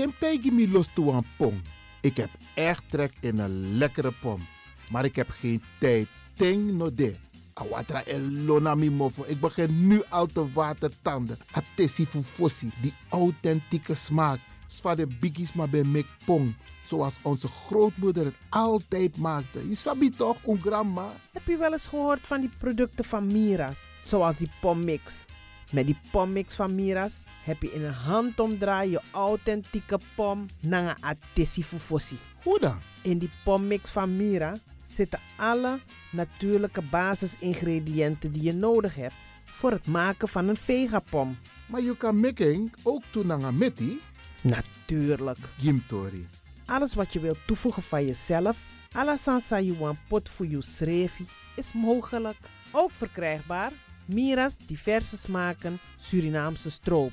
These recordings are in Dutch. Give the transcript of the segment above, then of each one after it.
Temtegi mi los toe aan pom. Ik heb echt trek in een lekkere pom. Maar ik heb geen tijd. Ting no de. Awatra elona mofo. Ik begin nu al te watertanden. Atesi fufosi. Die authentieke smaak. Zwa de biggies maar bij mek pong. Zoals onze grootmoeder het altijd maakte. Je sabi toch, een grandma? Heb je wel eens gehoord van die producten van Mira's? Zoals die pommix. Met die pommix van Mira's heb je in een handomdraai je authentieke pom naar een atesi fufosi. Hoe dan? In die pommix van Mira zitten alle natuurlijke basisingrediënten die je nodig hebt voor het maken van een vegapom. Maar je kan making ook toe naar een. Natuurlijk. Gimtori. Alles wat je wilt toevoegen van jezelf, alla sansa you pot voor je schreefie, is mogelijk. Ook verkrijgbaar Mira's diverse smaken Surinaamse stroop.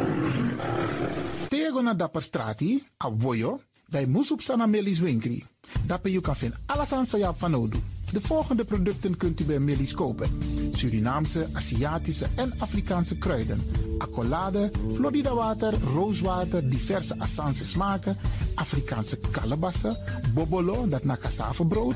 Tego na dapper strati, a voyo, bij Moesop Sana Melis Winkri. Daarbij je vinden alles aan van Odu. De volgende producten kunt u bij Melis kopen. Surinaamse, Aziatische en Afrikaanse kruiden. Accolade, Florida water, rooswater, diverse Assange smaken, Afrikaanse kalebassen, bobolo, dat na brood,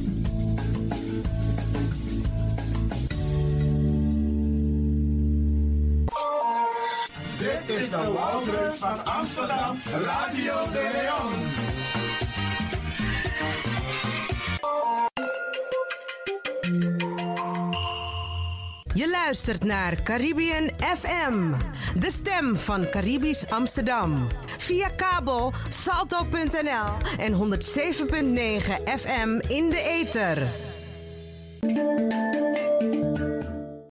De Wouders van Amsterdam, Radio de Leon. Je luistert naar Caribbean FM, de stem van Caribisch Amsterdam. Via kabel salto.nl en 107.9 FM in de ether.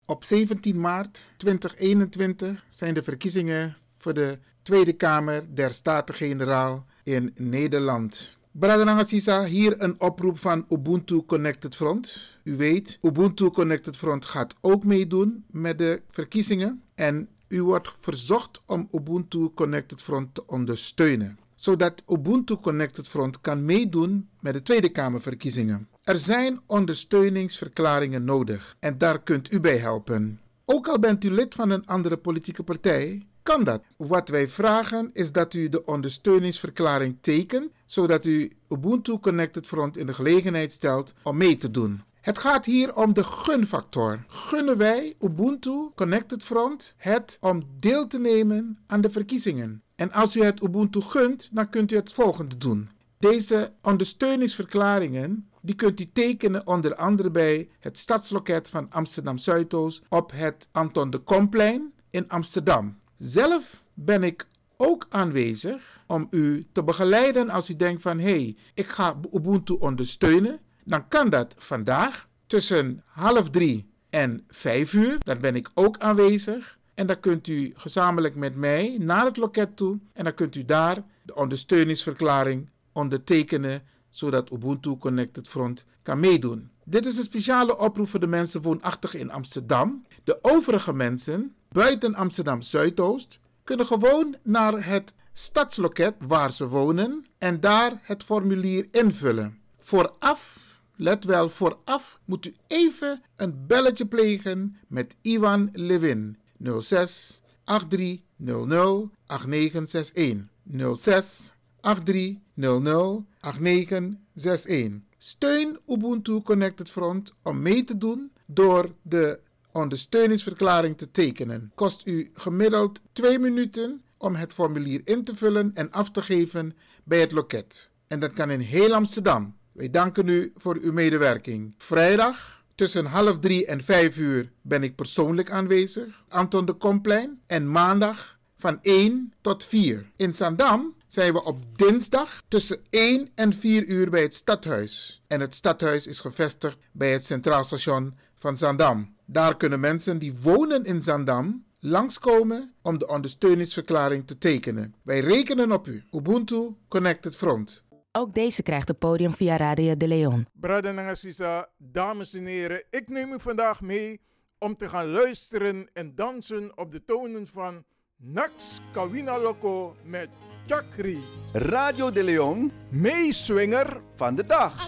Op 17 maart 2021 zijn de verkiezingen voor de Tweede Kamer der Staten-Generaal in Nederland. Bradananga Sisa, hier een oproep van Ubuntu Connected Front. U weet, Ubuntu Connected Front gaat ook meedoen met de verkiezingen. En u wordt verzocht om Ubuntu Connected Front te ondersteunen. Zodat Ubuntu Connected Front kan meedoen met de Tweede Kamerverkiezingen. Er zijn ondersteuningsverklaringen nodig en daar kunt u bij helpen. Ook al bent u lid van een andere politieke partij, kan dat. Wat wij vragen is dat u de ondersteuningsverklaring tekent, zodat u Ubuntu Connected Front in de gelegenheid stelt om mee te doen. Het gaat hier om de gunfactor. Gunnen wij Ubuntu Connected Front het om deel te nemen aan de verkiezingen? En als u het Ubuntu gunt, dan kunt u het volgende doen. Deze ondersteuningsverklaringen die kunt u tekenen onder andere bij het stadsloket van Amsterdam Zuidoost op het Anton de Komplein in Amsterdam. Zelf ben ik ook aanwezig om u te begeleiden als u denkt van hé, hey, ik ga Ubuntu ondersteunen. Dan kan dat vandaag tussen half drie en vijf uur. Dan ben ik ook aanwezig. En dan kunt u gezamenlijk met mij naar het loket toe. En dan kunt u daar de ondersteuningsverklaring ondertekenen zodat Ubuntu Connected Front kan meedoen. Dit is een speciale oproep voor de mensen woonachtig in Amsterdam. De overige mensen buiten Amsterdam Zuidoost kunnen gewoon naar het stadsloket waar ze wonen en daar het formulier invullen. Vooraf, let wel, vooraf moet u even een belletje plegen met Ivan Levin 06 8300 8961 06 8300 8961. Steun Ubuntu Connected Front om mee te doen door de ondersteuningsverklaring te tekenen. Kost u gemiddeld 2 minuten om het formulier in te vullen en af te geven bij het loket. En dat kan in heel Amsterdam. Wij danken u voor uw medewerking. Vrijdag tussen half drie en vijf uur ben ik persoonlijk aanwezig. Anton de Komplein. En maandag van 1 tot 4. In Zandam zijn we op dinsdag tussen 1 en 4 uur bij het stadhuis. En het stadhuis is gevestigd bij het Centraal Station van Zandam. Daar kunnen mensen die wonen in Zandam langskomen om de ondersteuningsverklaring te tekenen. Wij rekenen op u. Ubuntu Connected Front. Ook deze krijgt het podium via Radio de Leon. Brada Nangasisa, dames en heren, ik neem u vandaag mee om te gaan luisteren en dansen op de tonen van Nax Kawina Loco met Chakri. Radio de Leon, meeswinger van de dag.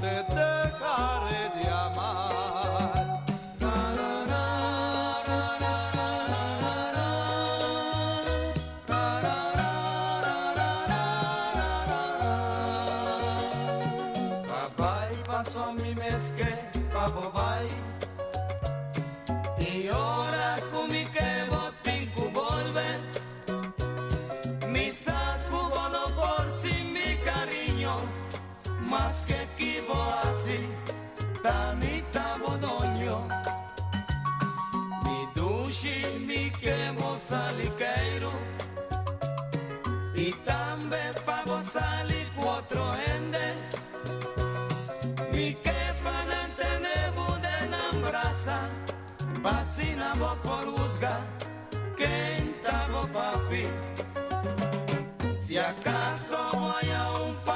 te papi. Si acaso voy a un papi.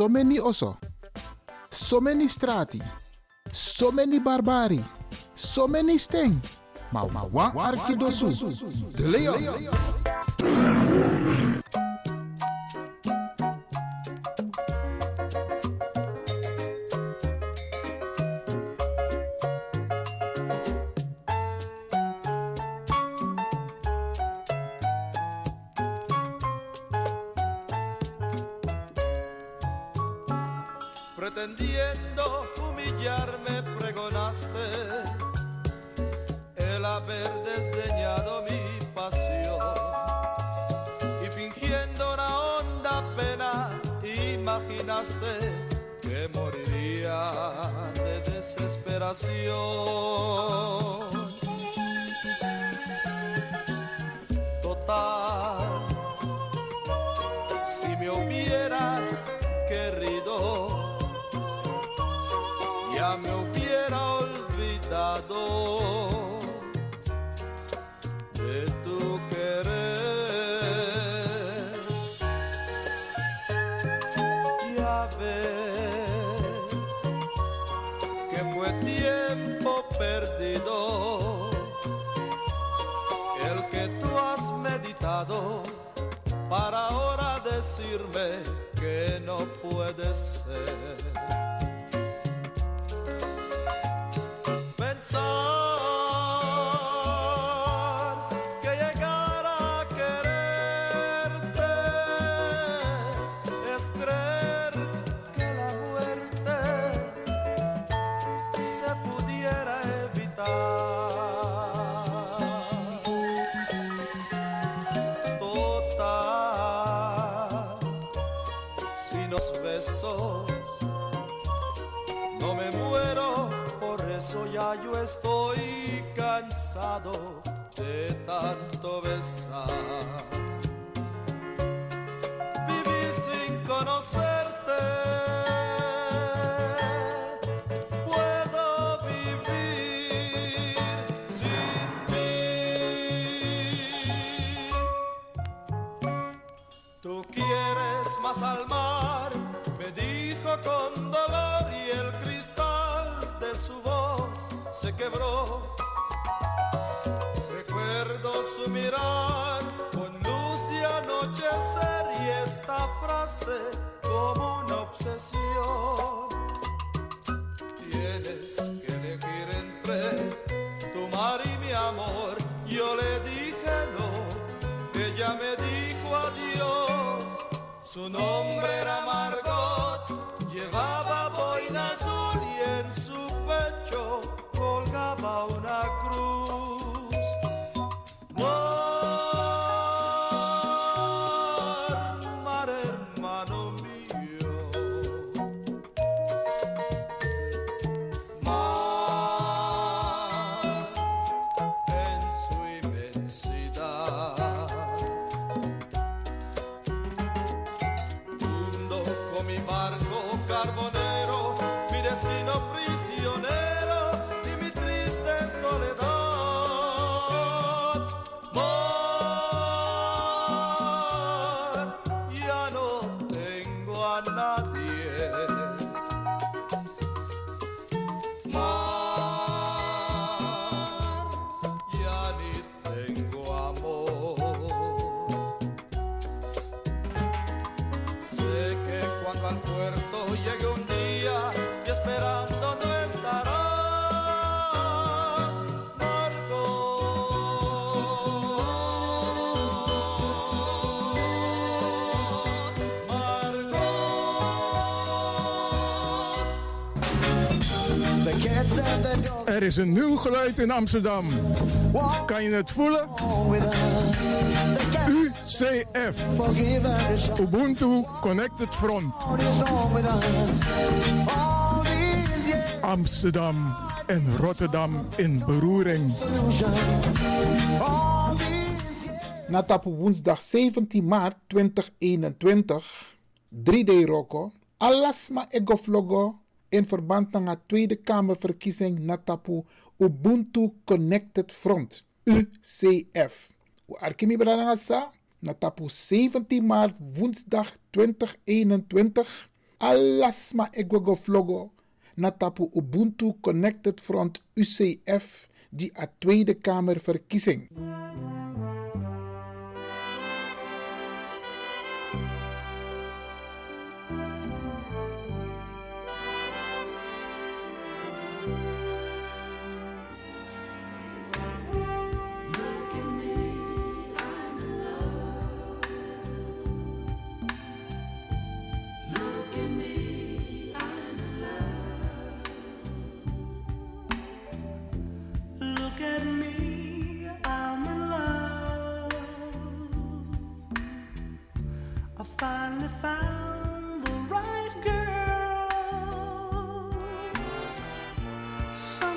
So many oso. So many strati. So many barbari. So many sting. Maar ma wan arkidosu. De Leon. Pretendiendo humillarme pregonaste el haber desdeñado mi pasión. Y fingiendo una honda pena imaginaste que moriría de desesperación de tu querer. Ya ves que fue tiempo perdido el que tú has meditado para ahora decirme que no puede ser. Yo estoy cansado de tanto besar. Recuerdo su mirar con luz de anochecer y esta frase como una obsesión. Tienes que elegir entre tu mar y mi amor. Yo le dije no, ella me dijo adiós. Su nombre era Er is een nieuw geluid in Amsterdam. Kan je het voelen? UCF. Ubuntu Connected Front. Amsterdam en Rotterdam in beroering. Na tapu woensdag 17 maart 2021, 3D Roko, alasma egoflogo in verband met de Tweede Kamerverkiezing na tapu Ubuntu Connected Front, UCF. Arkimi brada sa, na tapu 17 maart woensdag 2021, alasma egoflogo na tapu Ubuntu Connected Front UCF die a Tweede Kamerverkiezing. Finally found the right girl. Someone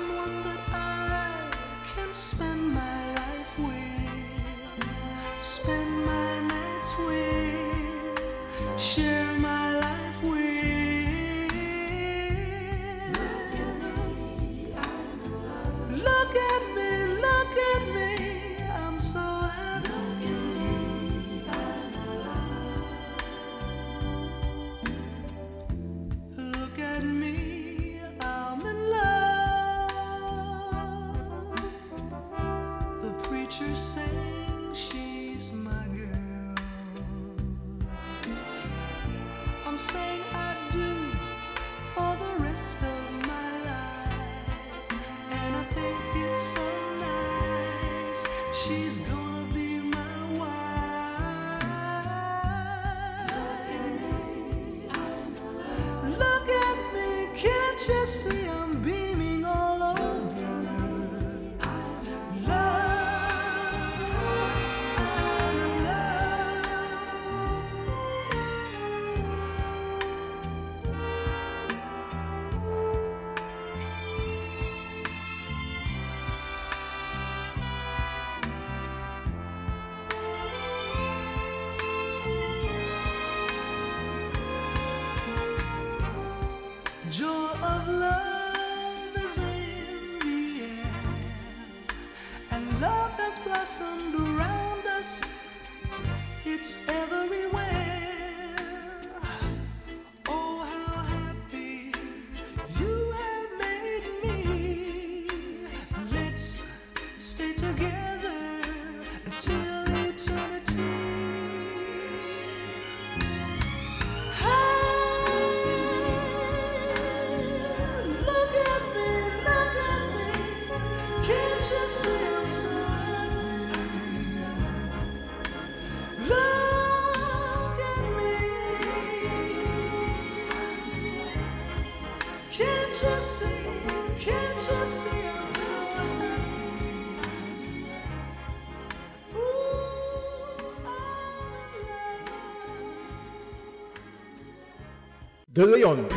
De Leon.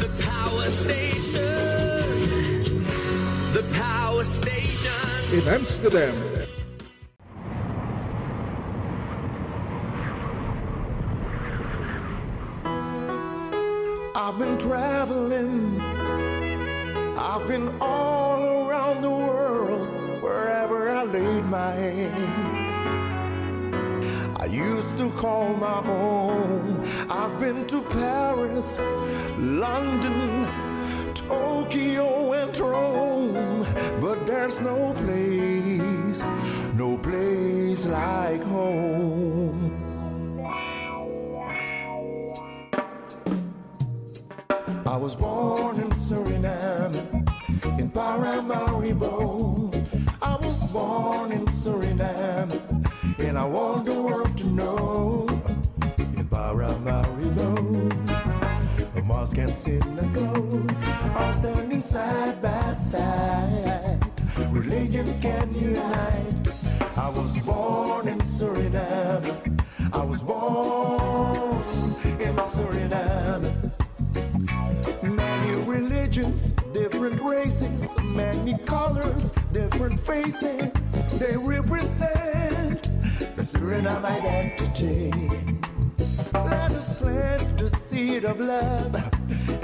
The power station. The power station. In Amsterdam. I've been traveling. I've been all around the world, wherever I laid my hand. I used to call my home. Been to Paris, London, Tokyo, and Rome, but there's no place, no place like Religions can unite. I was born in Suriname, I was born in Suriname. Many religions, different races, many colors, different faces. They represent the Suriname identity. Let us plant the seed of love,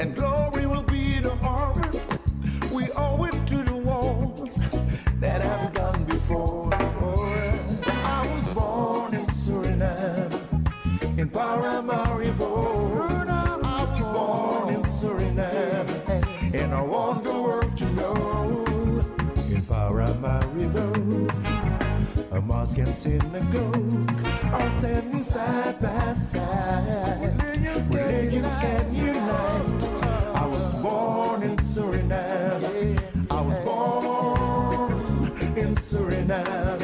and glory will be the harvest. We owe it to the ones mosque and synagogue are standing side by side. Religions can unite. I was born in Suriname. I was born in Suriname.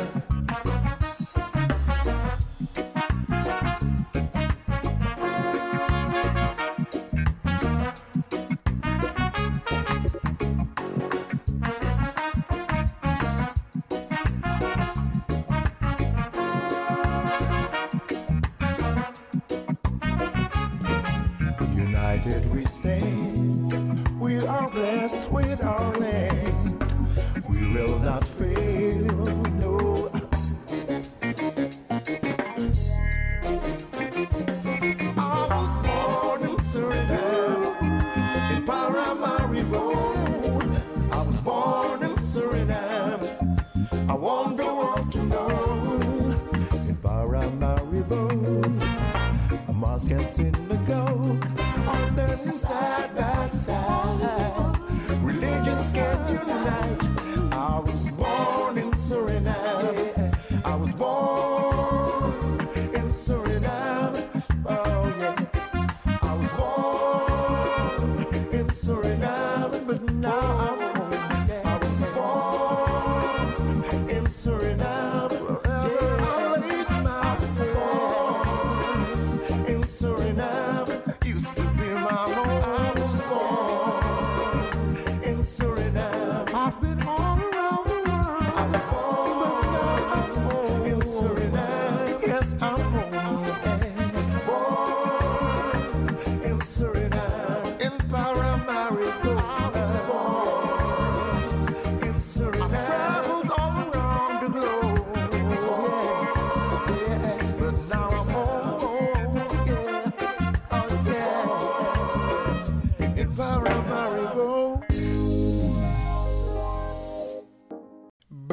A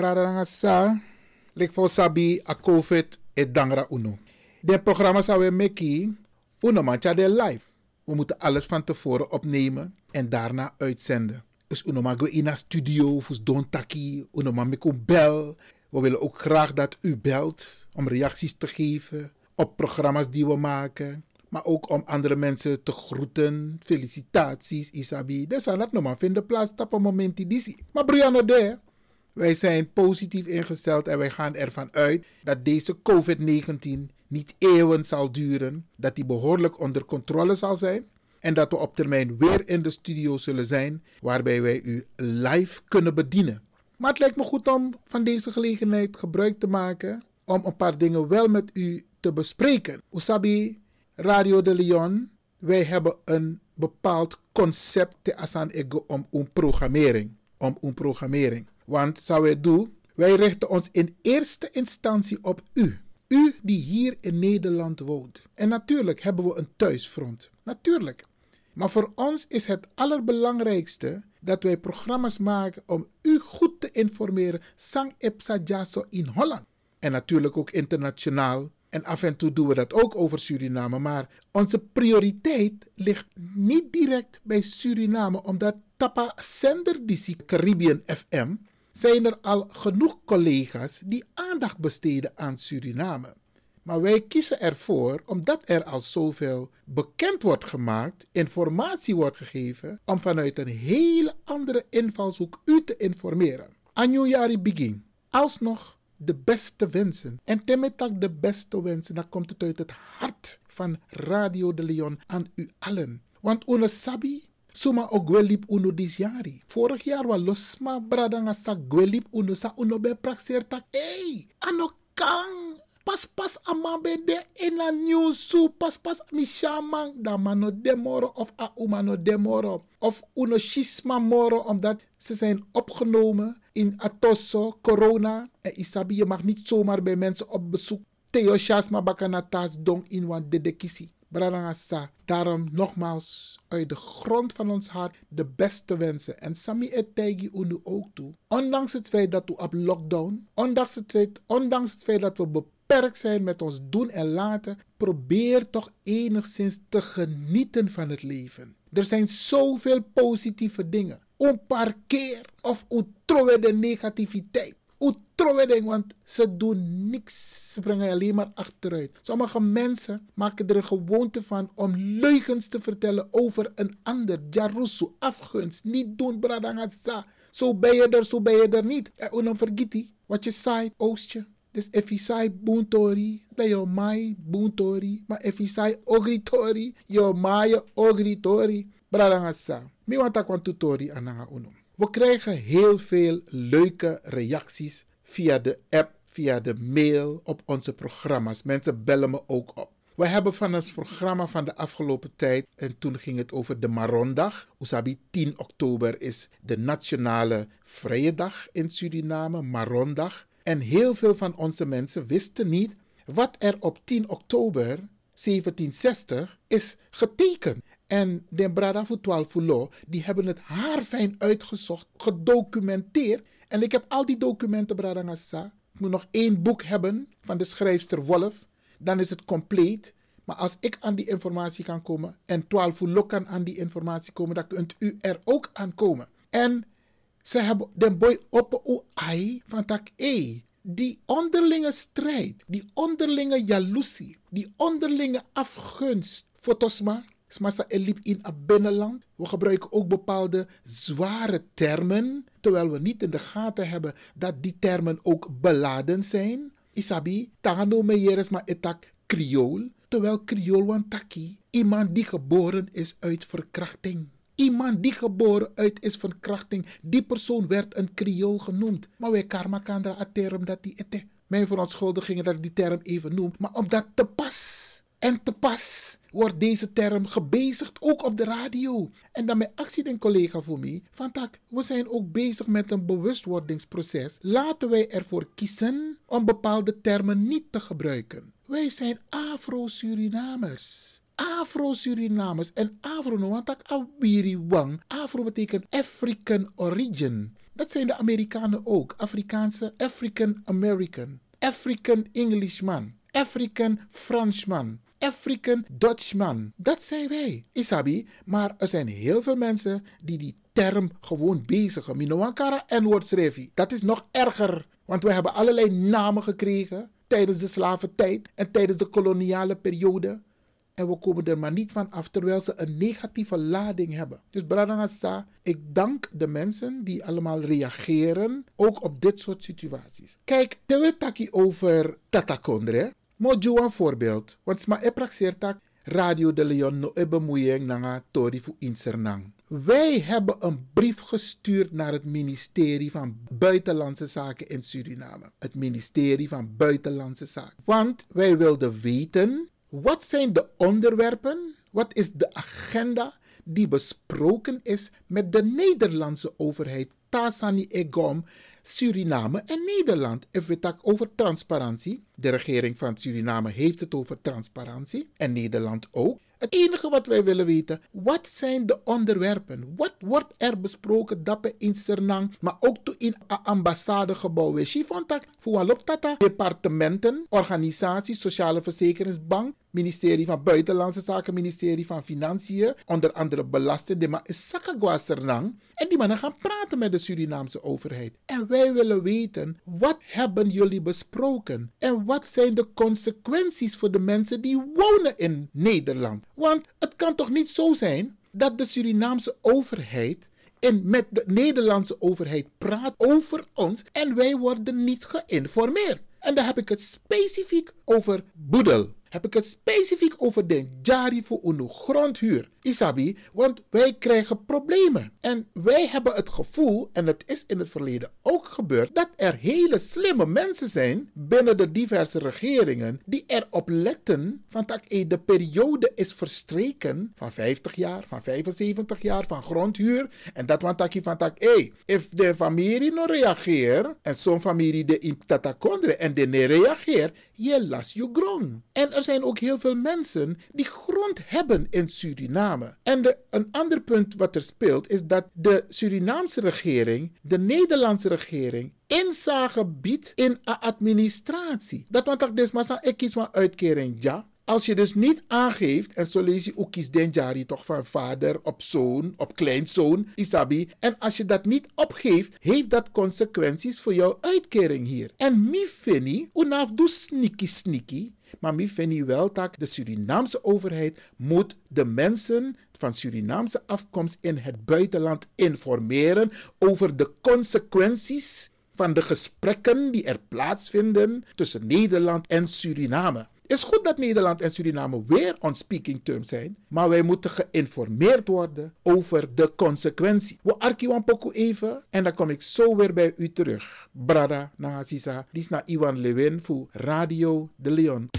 Brada sa, lik fo sabi a COVID e dangra uno. De programma we meki, uno mancha de live. We moeten alles van tevoren opnemen en daarna uitzenden. Dus uno in studio, fus don taki, uno bel. We willen ook graag dat u belt om reacties te geven op programma's die we maken. Maar ook om andere mensen te groeten. Felicitaties, Isabi. Dus aan dat nog vinden plaats op een moment die. Maar Brianna de, wij zijn positief ingesteld en wij gaan ervan uit dat deze COVID-19 niet eeuwen zal duren, dat die behoorlijk onder controle zal zijn en dat we op termijn weer in de studio zullen zijn waarbij wij u live kunnen bedienen. Maar het lijkt me goed om van deze gelegenheid gebruik te maken om een paar dingen wel met u te bespreken. Usabi, Radio de Leon, wij hebben een bepaald concept te asan ego om een programmering. Om een programmering. Want zou wij doen, wij richten ons in eerste instantie op u. U die hier in Nederland woont. En natuurlijk hebben we een thuisfront. Natuurlijk. Maar voor ons is het allerbelangrijkste dat wij programma's maken om u goed te informeren. Sang Epsa Jaso in Holland. En natuurlijk ook internationaal. En af en toe doen we dat ook over Suriname. Maar onze prioriteit ligt niet direct bij Suriname. Omdat Tapa Sender die Caribbean FM zijn er al genoeg collega's die aandacht besteden aan Suriname. Maar wij kiezen ervoor, omdat er al zoveel bekend wordt gemaakt, informatie wordt gegeven, om vanuit een hele andere invalshoek u te informeren. Anjuyari begin. Alsnog de beste wensen. En temetak de beste wensen, dan komt het uit het hart van Radio de Leon aan u allen. Want une sabi, Suma o gwelip uno dis jari. Vorig jaar was losma bradanga sa gwelip uno sa uno ben praxeer tak. Hey, ano kang pas pas amabe de in a new su pas pas mi shaman da mano demoro of a umano demoro of uno shisma moro omdat ze zijn opgenomen in atosso corona en isabi je mag niet zomaar bij mensen op bezoek Theo Shasma Bakanatas Dong in wan de kisi. Brarangasa. Daarom nogmaals uit de grond van ons hart de beste wensen. En Sami Etegi Unu ook toe. Ondanks het feit dat we op lockdown, ondanks het feit, ondanks het feit dat we beperkt zijn met ons doen en laten, probeer toch enigszins te genieten van het leven. Er zijn zoveel positieve dingen. Een paar keer of utrowe de negativiteit. Utrowe want ze doen niks. Ze brengen alleen maar achteruit. Sommige mensen maken er een gewoonte van om leugens te vertellen over een ander. Jarusu, afgunst, niet doen, bradangasa. Zo ben je er, zo ben je er niet. En dan vergeet hij wat je zei, oostje. Dus if je zei boontori, mai boontori. Maar if zei ogritori, je mai ogritori. Bradangasa. Mi want tak want tutori ananga uno. We krijgen heel veel leuke reacties via de app, via de mail op onze programma's. Mensen bellen me ook op. We hebben van het programma van de afgelopen tijd, en toen ging het over de Marondag. Usabi 10 oktober is de nationale vrije dag in Suriname, Marondag. En heel veel van onze mensen wisten niet wat er op 10 oktober 1760 is getekend. En de Brada Futwal die hebben het haarfijn uitgezocht, gedocumenteerd. En ik heb al die documenten, Brada Ngassa. Ik moet nog één boek hebben van de schrijfster Wolf. Dan is het compleet. Maar als ik aan die informatie kan komen en 12 Fulo kan aan die informatie komen, dan kunt u er ook aan komen. En ze hebben de boy op o ai van tak e. Die onderlinge strijd, die onderlinge jaloezie, die onderlinge afgunst. Fotosma, Smasa elip in. We gebruiken ook bepaalde zware termen, terwijl we niet in de gaten hebben dat die termen ook beladen zijn. Isabi, tano meyeres ma etak Creool, terwijl Creool wantaki, iemand die geboren is uit verkrachting. Iemand die geboren uit is verkrachting, die persoon werd een Creool genoemd. Maar wij karma kandra a term dat die ete. Mijn verontschuldigingen dat ik die term even noem, maar omdat te pas en te pas wordt deze term gebezigd ook op de radio. En dan mijn actie den collega voor mij, van tak, we zijn ook bezig met een bewustwordingsproces. Laten wij ervoor kiezen om bepaalde termen niet te gebruiken. Wij zijn Afro-Surinamers. Afro-Surinamers en Afro, want tak. Afro betekent African origin. Dat zijn de Amerikanen ook. Afrikaanse African American. African Englishman. African Franschman. African Dutchman. Dat zijn wij, Isabi. Maar er zijn heel veel mensen die die term gewoon bezigen. Minoankara en woordschrijfie. Dat is nog erger. Want we hebben allerlei namen gekregen tijdens de slaventijd en tijdens de koloniale periode. En we komen er maar niet van af terwijl ze een negatieve lading hebben. Dus Bradangasa, ik dank de mensen die allemaal reageren, ook op dit soort situaties. Kijk, we over Tatakondre. Mojo een voorbeeld. Want sma e praxeertak Radio de Leon no e bemoeiing nanga tori fu insernang. Wij hebben een brief gestuurd naar het ministerie van Buitenlandse Zaken in Suriname. Het ministerie van Buitenlandse Zaken. Want wij wilden weten, wat zijn de onderwerpen? Wat is de agenda die besproken is met de Nederlandse overheid? Tasani Egom Suriname en Nederland. If we het over transparantie, de regering van Suriname heeft het over transparantie en Nederland ook. Het enige wat wij willen weten, wat zijn de onderwerpen? Wat wordt er besproken dat in Sernang, maar ook in het ambassadegebouw? We Chifontak, voor tata, departementen, organisaties, sociale verzekeringsbank, ministerie van Buitenlandse Zaken, ministerie van Financiën, onder andere Sakagwa Sernang. En die mannen gaan praten met de Surinaamse overheid. En wij willen weten, wat hebben jullie besproken? En wat zijn de consequenties voor de mensen die wonen in Nederland? Want het kan toch niet zo zijn dat de Surinaamse overheid en met de Nederlandse overheid praat over ons en wij worden niet geïnformeerd. En dan heb ik het specifiek over boedel. Heb ik het specifiek over de jari voor een grondhuur. Isabi, want wij krijgen problemen. En wij hebben het gevoel, en het is in het verleden ook gebeurd, dat er hele slimme mensen zijn binnen de diverse regeringen die erop letten van eh, de periode is verstreken van 50 jaar, van 75 jaar, van grondhuur. En dat want dat van dat, hey, if de familie no reageert en zo'n familie de in tatakondre en de ne reageert, je las je grond. En er zijn ook heel veel mensen die grond hebben in Suriname. En een ander punt wat er speelt is dat de Surinaamse regering, de Nederlandse regering, inzage biedt in een administratie. Dat want dat is maar ik kies van uitkering ja. Als je dus niet aangeeft, en zo lees je ook kies den jari toch van vader op zoon, op kleinzoon, isabi. En als je dat niet opgeeft, heeft dat consequenties voor jouw uitkering hier. En mi fini, unaf doe sneaky sneaky, maar mi fini wel dat de Surinaamse overheid moet de mensen van Surinaamse afkomst in het buitenland informeren over de consequenties van de gesprekken die er plaatsvinden tussen Nederland en Suriname. Is goed dat Nederland en Suriname weer on speaking terms zijn, maar wij moeten geïnformeerd worden over de consequentie. We arkiwan poku even en dan kom ik zo weer bij u terug. Brada Nagasisa, dit is naar Iwan Lewin voor Radio de Leon.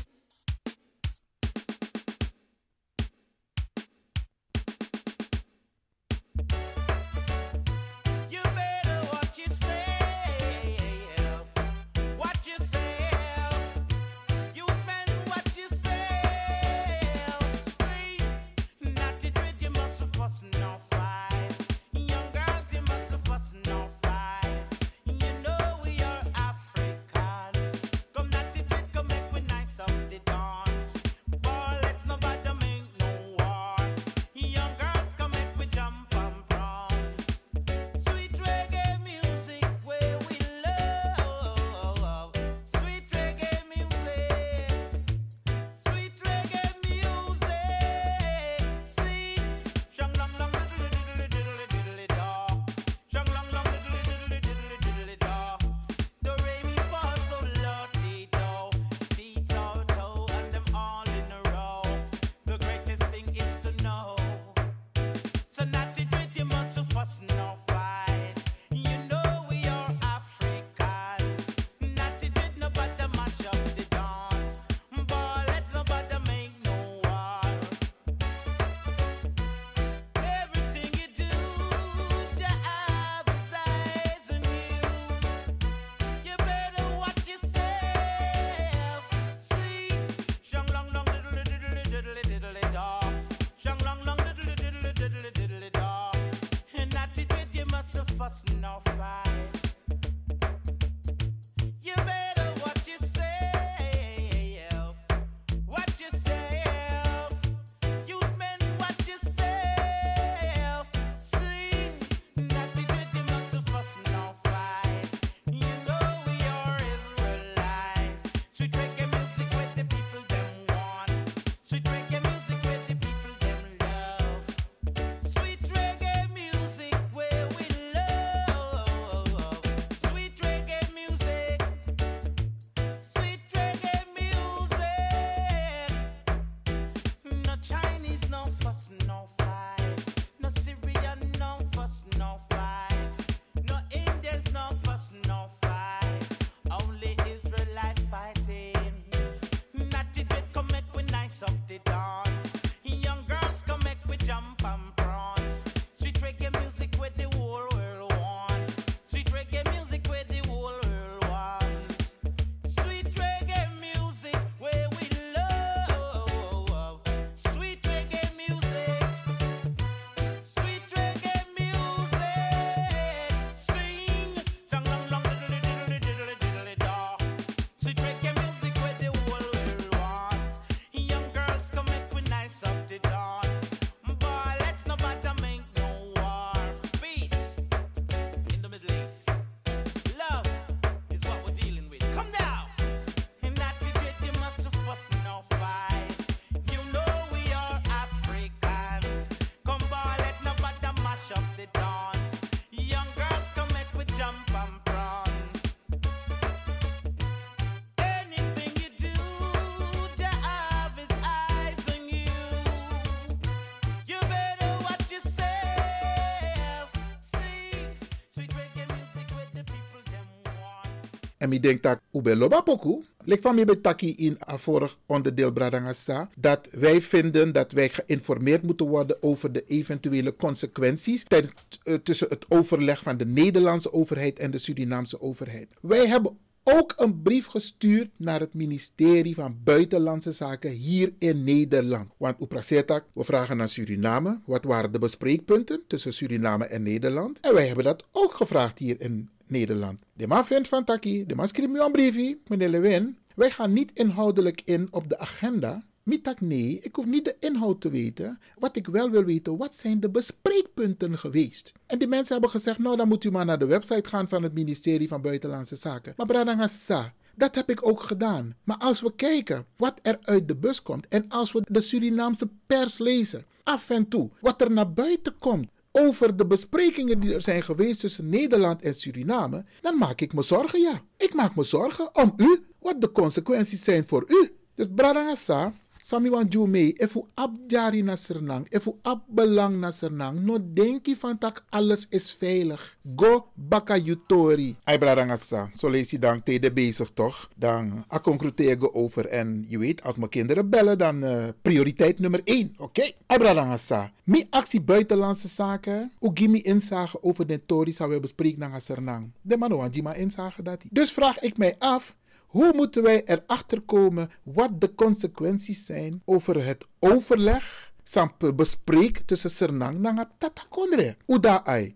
En mi denk dat ube loba poku. Lek van mi betaki in een vorig onderdeel Bradangasa. Dat wij vinden dat wij geïnformeerd moeten worden over de eventuele consequenties eh, tussen het overleg van de Nederlandse overheid en de Surinaamse overheid. Wij hebben ook een brief gestuurd naar het ministerie van Buitenlandse Zaken hier in Nederland. Want Uprasetak, we vragen naar Suriname. Wat waren de bespreekpunten tussen Suriname en Nederland? En wij hebben dat ook gevraagd hier in Nederland. De man vindt van Taki, de man schrijft een briefje, meneer Lewin. Wij gaan niet inhoudelijk in op de agenda. Mitak nee, ik hoef niet de inhoud te weten. Wat ik wel wil weten, wat zijn de bespreekpunten geweest? En die mensen hebben gezegd, nou dan moet u maar naar de website gaan van het ministerie van Buitenlandse Zaken. Maar Bradangasa, dat heb ik ook gedaan. Maar als we kijken wat er uit de bus komt en als we de Surinaamse pers lezen, af en toe, wat er naar buiten komt over de besprekingen die er zijn geweest tussen Nederland en Suriname, dan maak ik me zorgen, ja. Ik maak me zorgen om u, wat de consequenties zijn voor u. Dus Bradangasa, Sami wan ju mee, efu abjari na Sernang, efu abbelang na Sernang, no denki van tak alles is veilig. Go baka yutori. Ay bradangasa, zo lees je dan tegen bezig toch? Dan akkonkruteer over en je weet, als mijn kinderen bellen, dan eh, prioriteit nummer 1, oké? Ay bradangasa, mi actie buitenlandse zaken, u gimi inzage over de tori zou we bespreken naar Sernang. De man wan jima inzage dat. Dus vraag ik mij af, hoe moeten wij erachter komen wat de consequenties zijn over het overleg, sampe bespreek tussen Sernang en Tatakondre? Uda ai.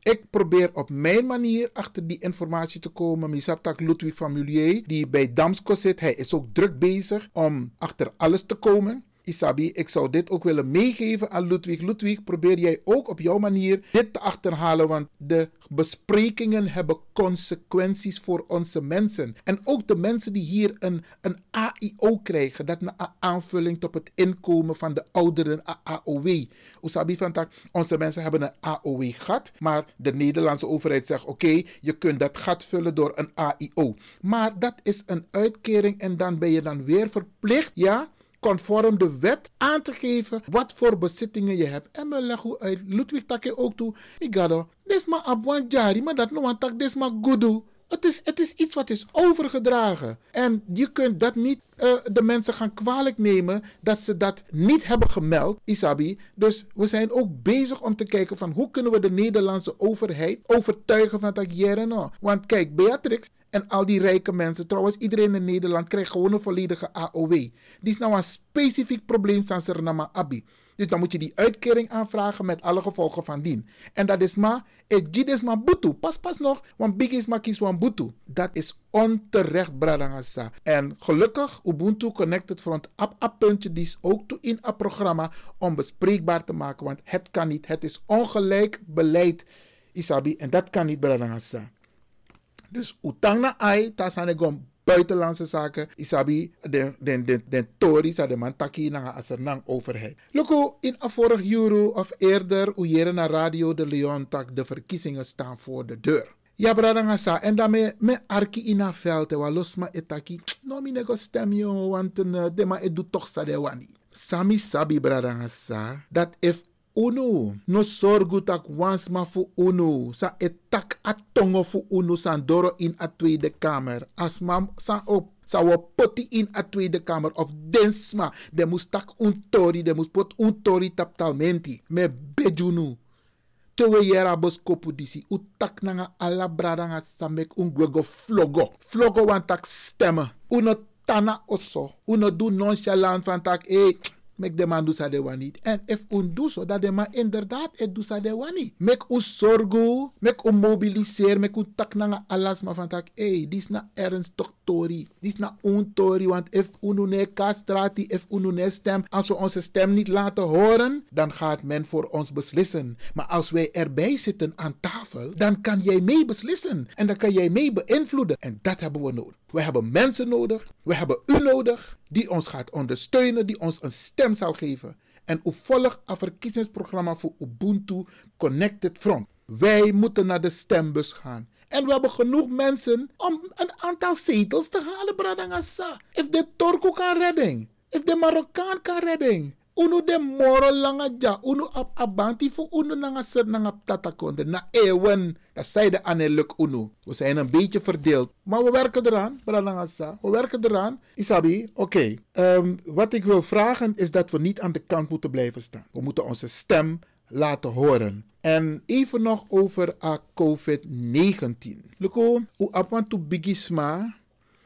Ik probeer op mijn manier achter die informatie te komen. Misaptak Ludwig van Mulier, die bij Damsko zit, hij is ook druk bezig om achter alles te komen. Isabi, ik zou dit ook willen meegeven aan Ludwig. Ludwig, probeer jij ook op jouw manier dit te achterhalen, want de besprekingen hebben consequenties voor onze mensen. En ook de mensen die hier een, een AIO krijgen, dat een aanvulling op het inkomen van de ouderen AOW. Usabi van tak, onze mensen hebben een AOW gat, maar de Nederlandse overheid zegt oké, je kunt dat gat vullen door een AIO. Maar dat is een uitkering en dan ben je dan weer verplicht, ja, conform de wet aan te geven wat voor bezittingen je hebt. En me leggen uit Ludwig Takke ook toe. Migado, dit is maar abwan jari, maar dat no tak, dit maar gudu. Het is, het is iets wat is overgedragen. En je kunt dat niet eh, de mensen gaan kwalijk nemen dat ze dat niet hebben gemeld, Isabi. Dus we zijn ook bezig om te kijken van hoe kunnen we de Nederlandse overheid overtuigen van dat jere no. Want kijk, Beatrix en al die rijke mensen, trouwens iedereen in Nederland krijgt gewoon een volledige AOW. Die is nou een specifiek probleem van Suriname Abi. Dus dan moet je die uitkering aanvragen met alle gevolgen van dien. En dat is maar, het is maar butu. Pas pas nog, want big is maar kies wan butu. Dat is onterecht, bradangasa. En gelukkig, Ubuntu Connected Front app app puntje, die is ook toe in het programma om bespreekbaar te maken. Want het kan niet. Het is ongelijk beleid, Isabi. En dat kan niet, bradangasa. Dus utang na ai, tasane gom buitenlandse zaken, isabi den den den den tori sa de man taki na asernang overheid. Loko in a vorig euro of eerder uyere na radio de Leon tak de verkiezingen staan voor de deur. Ja, brada sa en daarmee me arki ina veld wa losma etaki. No mi nego stem yo want uh, de ma edu toch sa de wani. Sami sabi brada sa dat if uno no sorgu tak wans ma fu uno sa etak atongo fu uno san doro in a tweede kamer. As mam sa op sa wo poti in a tweede kamer. Of densma de moest tak un tori de moest pot un tori tap talmenti. Me bejunu. Te we yera bos kopu disi u tak nanga ala samek un gwego flogo. Flogo wan tak uno tana oso. Uno do nonchalant van tak eh Mek de man doe de wani. En if un doe zo, dat de man inderdaad het doe de wani. Mek u zorgu, mek u mobiliseer, mek u tak nanga van tak, hey, dis na ernstig tori. Dis na un tori, want if if unu ne stem, als we onze stem niet laten horen, dan gaat men voor ons beslissen. Maar als wij erbij zitten aan tafel, dan kan jij mee beslissen. En dan kan jij mee beïnvloeden. En dat hebben we nodig. We hebben mensen nodig. We hebben u nodig. Die ons gaat ondersteunen. Die ons een stem zal geven. En u volgt een verkiezingsprogramma voor Ubuntu Connected Front. Wij moeten naar de stembus gaan. En we hebben genoeg mensen om een aantal zetels te halen, Bradangasa. If de Turko kan redden. If de Marokkaan kan redden. Uno de moro langa ja. Uno ap abanti fu uno nanga ser tatakonde. Na ewen. Dat zei de Anneluk Uno. We zijn een beetje verdeeld. Maar we werken eraan. Bralangasa. We werken eraan. Isabi, oké. Ehm, wat ik wil vragen is dat we niet aan de kant moeten blijven staan. We moeten onze stem laten horen. En even nog over a COVID-19. Luko, u apwan tu bigisma.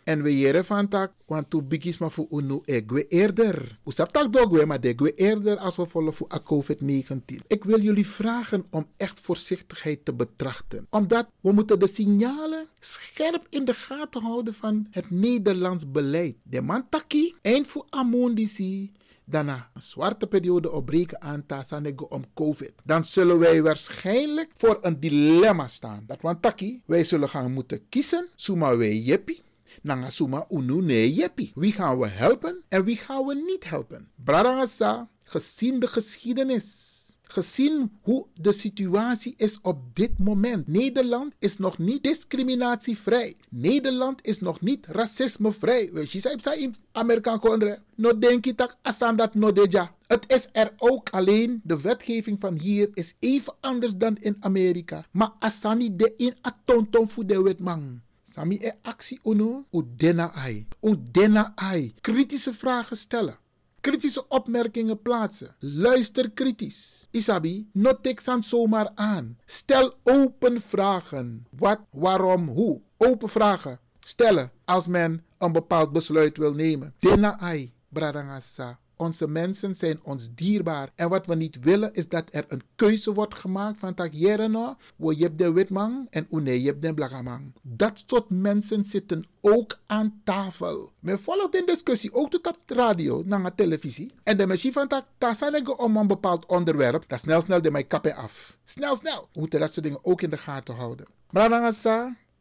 En we jere van tak, want tu bigisma fu unu egwe eerder. U sap tak dogwe, maar degwe eerder als we volgen voor a COVID-19. Ik wil jullie vragen om echt voorzichtigheid te betrachten. Omdat we moeten de signalen scherp in de gaten houden van het Nederlands beleid. De man taki, eind voor amondisi, daarna een zwarte periode opbreken aan Tasanego om COVID. Dan zullen wij waarschijnlijk voor een dilemma staan. Dat want taki, wij zullen gaan moeten kiezen. Suma wij jeppie. Nanga suma unu nee jeppie. Wie gaan we helpen en wie gaan we niet helpen? Bradangasa, gezien de geschiedenis. Gezien hoe de situatie is op dit moment. Nederland is nog niet discriminatievrij. Nederland is nog niet racismevrij. Je, zei in Amerikaan kondre. No denk je dat asan dat no deja. Het is er ook alleen. De wetgeving van hier is even anders dan in Amerika. Maar asani de in atonton voor de wetman. Sami e actie uno, u dena ai. U dena ai. Kritische vragen stellen. Kritische opmerkingen plaatsen. Luister kritisch. Isabi, not take zomaar aan. Stel open vragen. Wat, waarom, hoe. Open vragen stellen als men een bepaald besluit wil nemen. Dena ai, bradangasa. Onze mensen zijn ons dierbaar. En wat we niet willen is dat er een keuze wordt gemaakt van tak no, wo je de witman en une je de blagamang. Dat soort mensen zitten ook aan tafel. Men volgt de discussie ook tot op de radio, naar de televisie. En de machine van tak, tasanego om een bepaald onderwerp, dat snel snel de mij kappen af. Snel snel. We moeten dat soort dingen ook in de gaten houden. Maar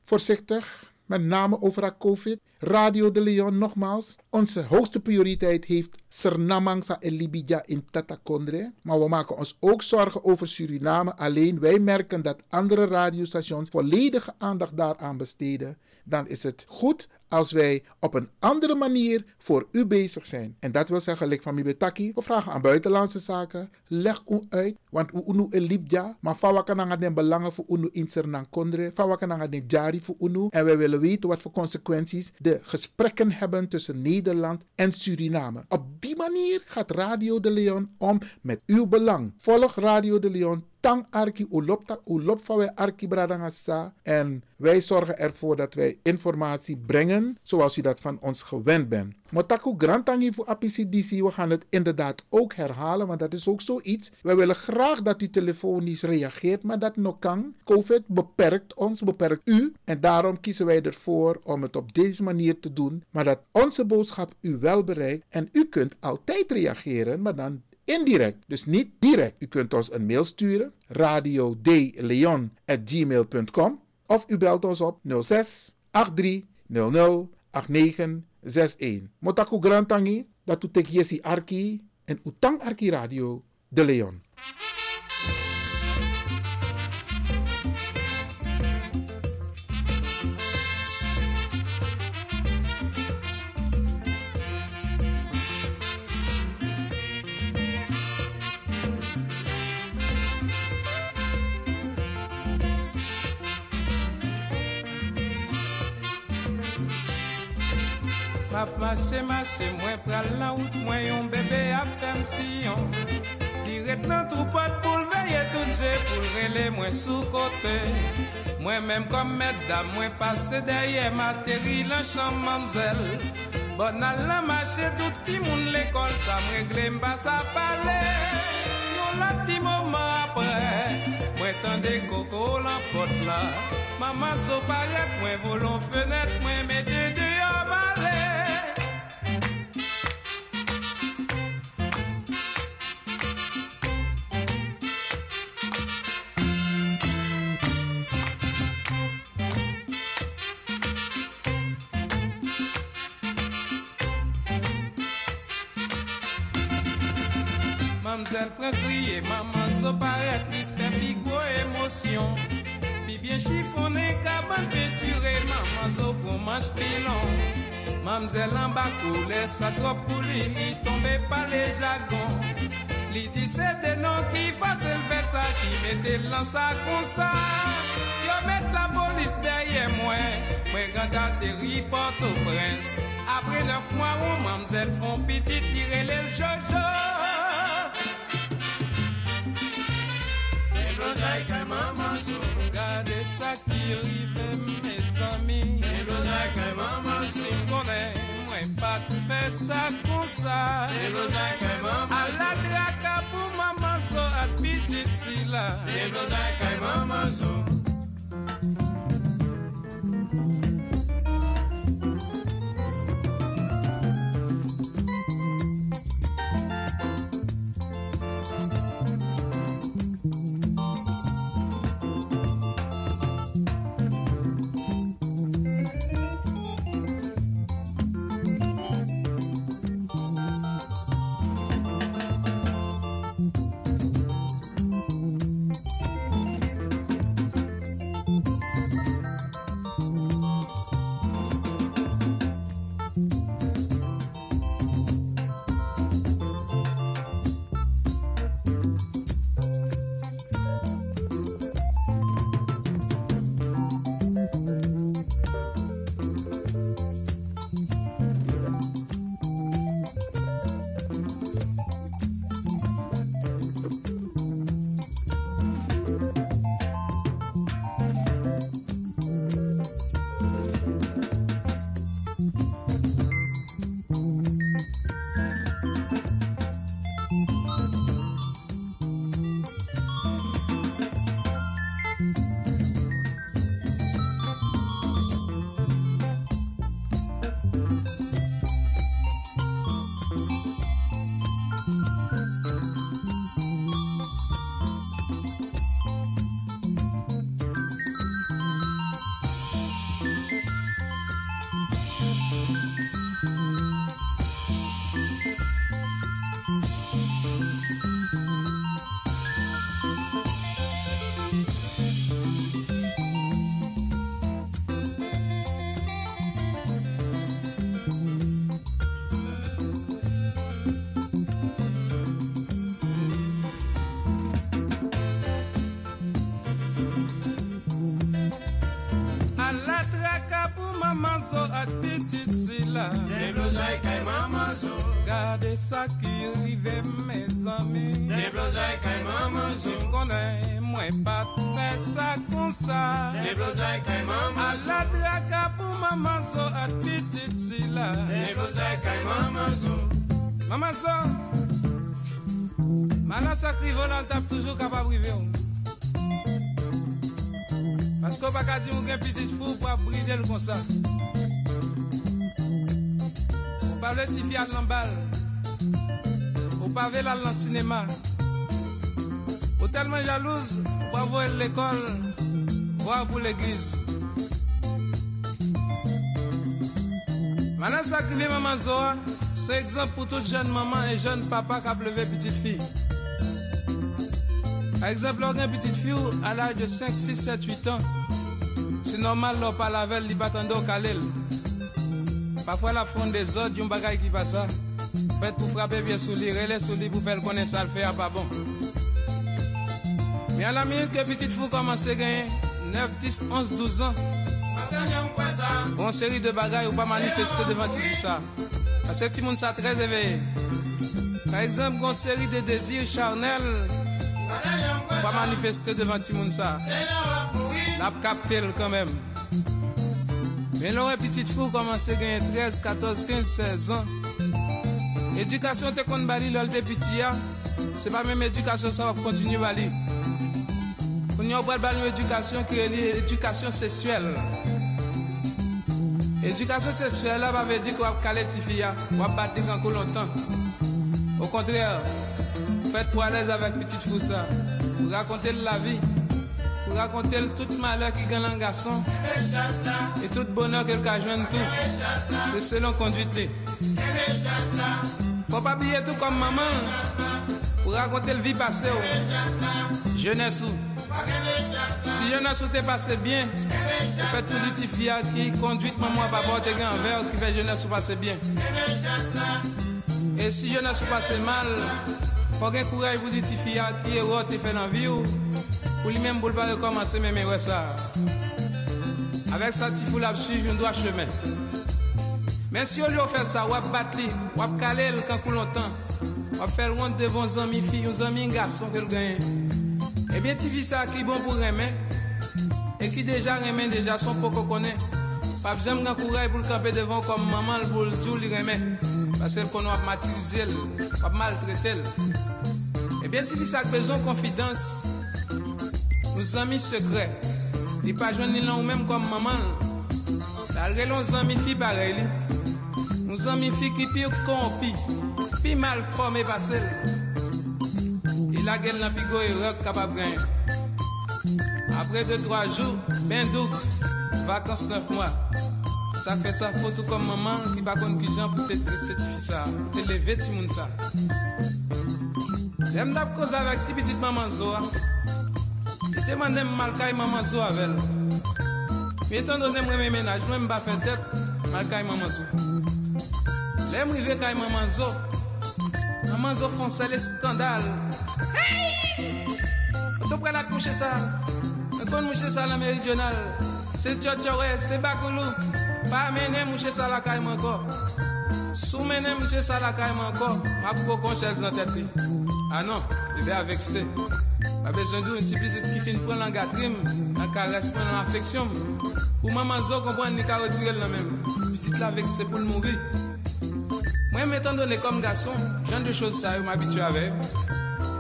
voorzichtig met name over COVID. Radio de Leon nogmaals. Onze hoogste prioriteit heeft Sernamangsa en Libidja in Tatakondre. Maar we maken ons ook zorgen over Suriname. Alleen wij merken dat andere radiostations volledige aandacht daaraan besteden. Dan is het goed als wij op een andere manier voor u bezig zijn. En dat wil zeggen, like van Mibetaki, we vragen aan buitenlandse zaken. Leg u uit, want u unu in Libja, maar wat den belangen voor unu in Sernang Kondre, van wat den jari voor unu. En wij willen weten wat voor consequenties de gesprekken hebben tussen Nederland en Suriname. Op die manier gaat Radio de Leon om met uw belang. Volg Radio de Leon tang arki ulop ulop van wij arki. En wij zorgen ervoor dat wij informatie brengen zoals u dat van ons gewend bent. Motaku grantangi voor APCDC, we gaan het inderdaad ook herhalen, want dat is ook zoiets. Wij willen graag dat u telefonisch reageert, maar dat nog kan. COVID beperkt ons, beperkt u. En daarom kiezen wij ervoor om het op deze manier te doen, maar dat onze boodschap u wel bereikt. En u kunt altijd reageren, maar dan indirect, dus niet direct. U kunt ons een mail sturen, radiodeleon.gmail.com of u belt ons op 06 83 00 8961. Motaku Grantangi, dat u tek yesi arki en utang arki radio de Leon. Map mache mache mwen pral la wout mwen yon bebe ap fem siyon Li ret nan troupot pou lveye tout je pou lrele mwen sou kote Mwen menm kom meddam mwen pase derye materi lan chan mamzel Bon al la mache tout ti moun l'ekol sa mregle mba sa pale Yon la ti mouman apre Mwen tande koko lan pot la Maman so payet mwen volon fenet mwen mede de so paret li fe pi gwo emosyon Pi bien chifone, kaban peture, maman so pou manch pilon Mamzelle an bakou, lesa trop pou li, li tombe pa le jagon Li di se de non ki fase fè sa Ki mette lan sa kon sa Yo met la polis derye mwen Mwen ganda teri porto prens Apre neuf mwa ou mamzel fon pitit Tire le l jojo sa kon sa blozay kay A maman la sou draka so pitit si la Le blozay so addicted sila Des kay maman so Gade sa ki rive me zami Des blousay kay maman so mwen sa kon sa kay so A la draka pou maman so addicted sila Des blousay kay maman so. Maman so sa kri volan tap toujou kapab rive baka di mwen gen fou pa bridel kon sa ou pa vle ti fi al nan bal Ou pa ve lal nan sinema Ou telman jalouz Ou pa vo el l'ekol Voa pou l'eglize Manan sa krive maman Zoa. Se ekzamp pou tout jen maman E jen papa ka pleve pitit fi Par exemple, lor gen pitit fi ou A l'aj de 5, 6, 7, 8 ans Se normal lor pa lavel li batando kalel Parfois la fronde des autres Yon bagay ki pa sa Faites pour frapper bien sous li Relais sous pour faire connaître ça le fait à pas bon. Mais à la minute que petit fou commence à gagner 9, 10, 11, 12 ans Bon série de bagailles ou pas manifester devant ti ça. Parce que ti moun sa très éveillé. Par exemple, une série de désirs charnels pas manifester devant ti moun sa La capté quand même mais non, un petit fou commence à gagner 13, 14, 15, 16 ans. L'éducation, tu es comme l'homme de l'homme de l'homme de. Ce n'est pas même éducation, ça va continuer à l'homme. Nous avons une éducation qui est l'éducation sexuelle. L'éducation sexuelle, ça va dire que qu'on va caler les filles, on va battre encore longtemps. Au contraire, vous faites pour l'aise avec petit fou ça. Vous racontez la vie raconter tout malheur qui gagne un garçon. Et tout bonheur qu'elle joint tout. C'est selon conduite li Faut pas oublier tout comme maman. Pour raconter le vie passée ou Jeunesse ou Si jeunesse ou t'es passé bien Vous faites tout fille qui conduit maman à papa te un verre qui fait jeunesse ou passer bien. Et si jeunesse ou passe mal Faut gen courage ti fille qui est rote et fait dans vie ou pour lui-même pour pas recommencer même ouais ça. Avec ça ti fou la suivre un droit chemin. Mais si on lui fait ça, on va battre, on va caler le quand longtemps. On faire honte devant un ami fille, un ami garçon que le gagne. Eh bien, tu vis ça qui est bon pour remettre et qui déjà remet déjà son poco connaît. Pas besoin de courage pour le camper devant comme maman pour le dire lui remet. Parce qu'elle qu'on va matérialiser, va maltraiter. Eh bien, tu vis ça besoin de confidence nous amis secrets, les pas jeunes l'ont même comme maman. La nos amis filles pareil, nous avons amis filles qui pire qu'on pire, pire mal formé par Et la gueule n'a pas et rock capable de Après deux, trois jours, ben douc, vacances neuf mois. Ça fait sa photo comme maman qui va contre qui j'en peut être certifié ça, pour te lever, ça. J'aime d'abord cause avec petit petite maman Zoa demande mal kay maman Zoa avec. Mais étant donné que je ménage, je ne vais pas faire tête, mal kay maman Zoa. L'aime rive kay maman Zoa. Maman Zoa font ça les scandales. Hey! Tu prends la couche ça. Quand moucher ça la méridionale, c'est Tchotchoré, c'est Bakoulou. Pas mener moucher ça la caille encore. Sous mener moucher ça la caille encore. Ma pour qu'on cherche dans tête. Ah non, il vais avec A bezon dou yon ti plizit ki fin pran lan gatrim, nan kares pran lan afeksyon. Pou maman zo kompran ni ka retirel nan men, pisit la vek se pou l mouri. Mwen metan do ne kom gason, jan de chos sa yo m abitu ave.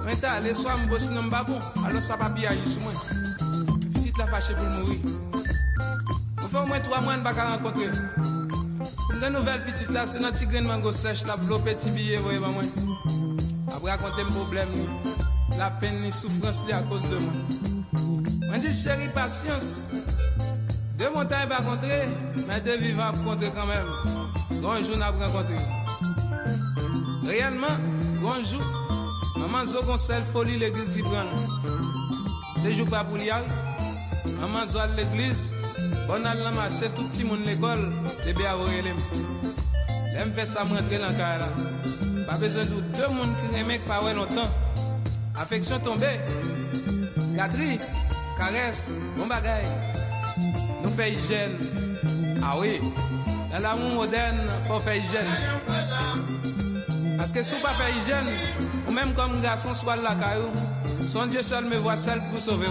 Mwen ta ale swa m bosi nan m babon, alo sa papi aji sou mwen. Pisit la fache pou l mouri. Mwen fe mwen 3 mwen baka renkontre. Mwen den nouvel pitit la, se nan ti gren mango sech la, blope ti biye voye ba mwen. Apre akonte m problem nou. La peine, la souffrance à cause de moi. On dit chérie, patience. Deux montagnes pas rencontrer, mais deux vivants rencontrer quand même. Grand jour n'a pas rencontré. Réellement, grand jour, maman zo kon sel folie l'église qui prend. C'est jour pas pour y aller. Maman zo à l'église, on a tout petit monde l'école, les bien relève. L'aime fait ça rentrer dans la là. Pas besoin de deux monde qui remet pas longtemps affection tombée, gâterie, caresse, bon bagaille. Nous fait hygiène. Ah oui, dans l'amour moderne, faut faire hygiène. Parce que si on pas faire hygiène, ou même comme garçon, soit de la caillou, son Dieu seul me voit seul pour sauver.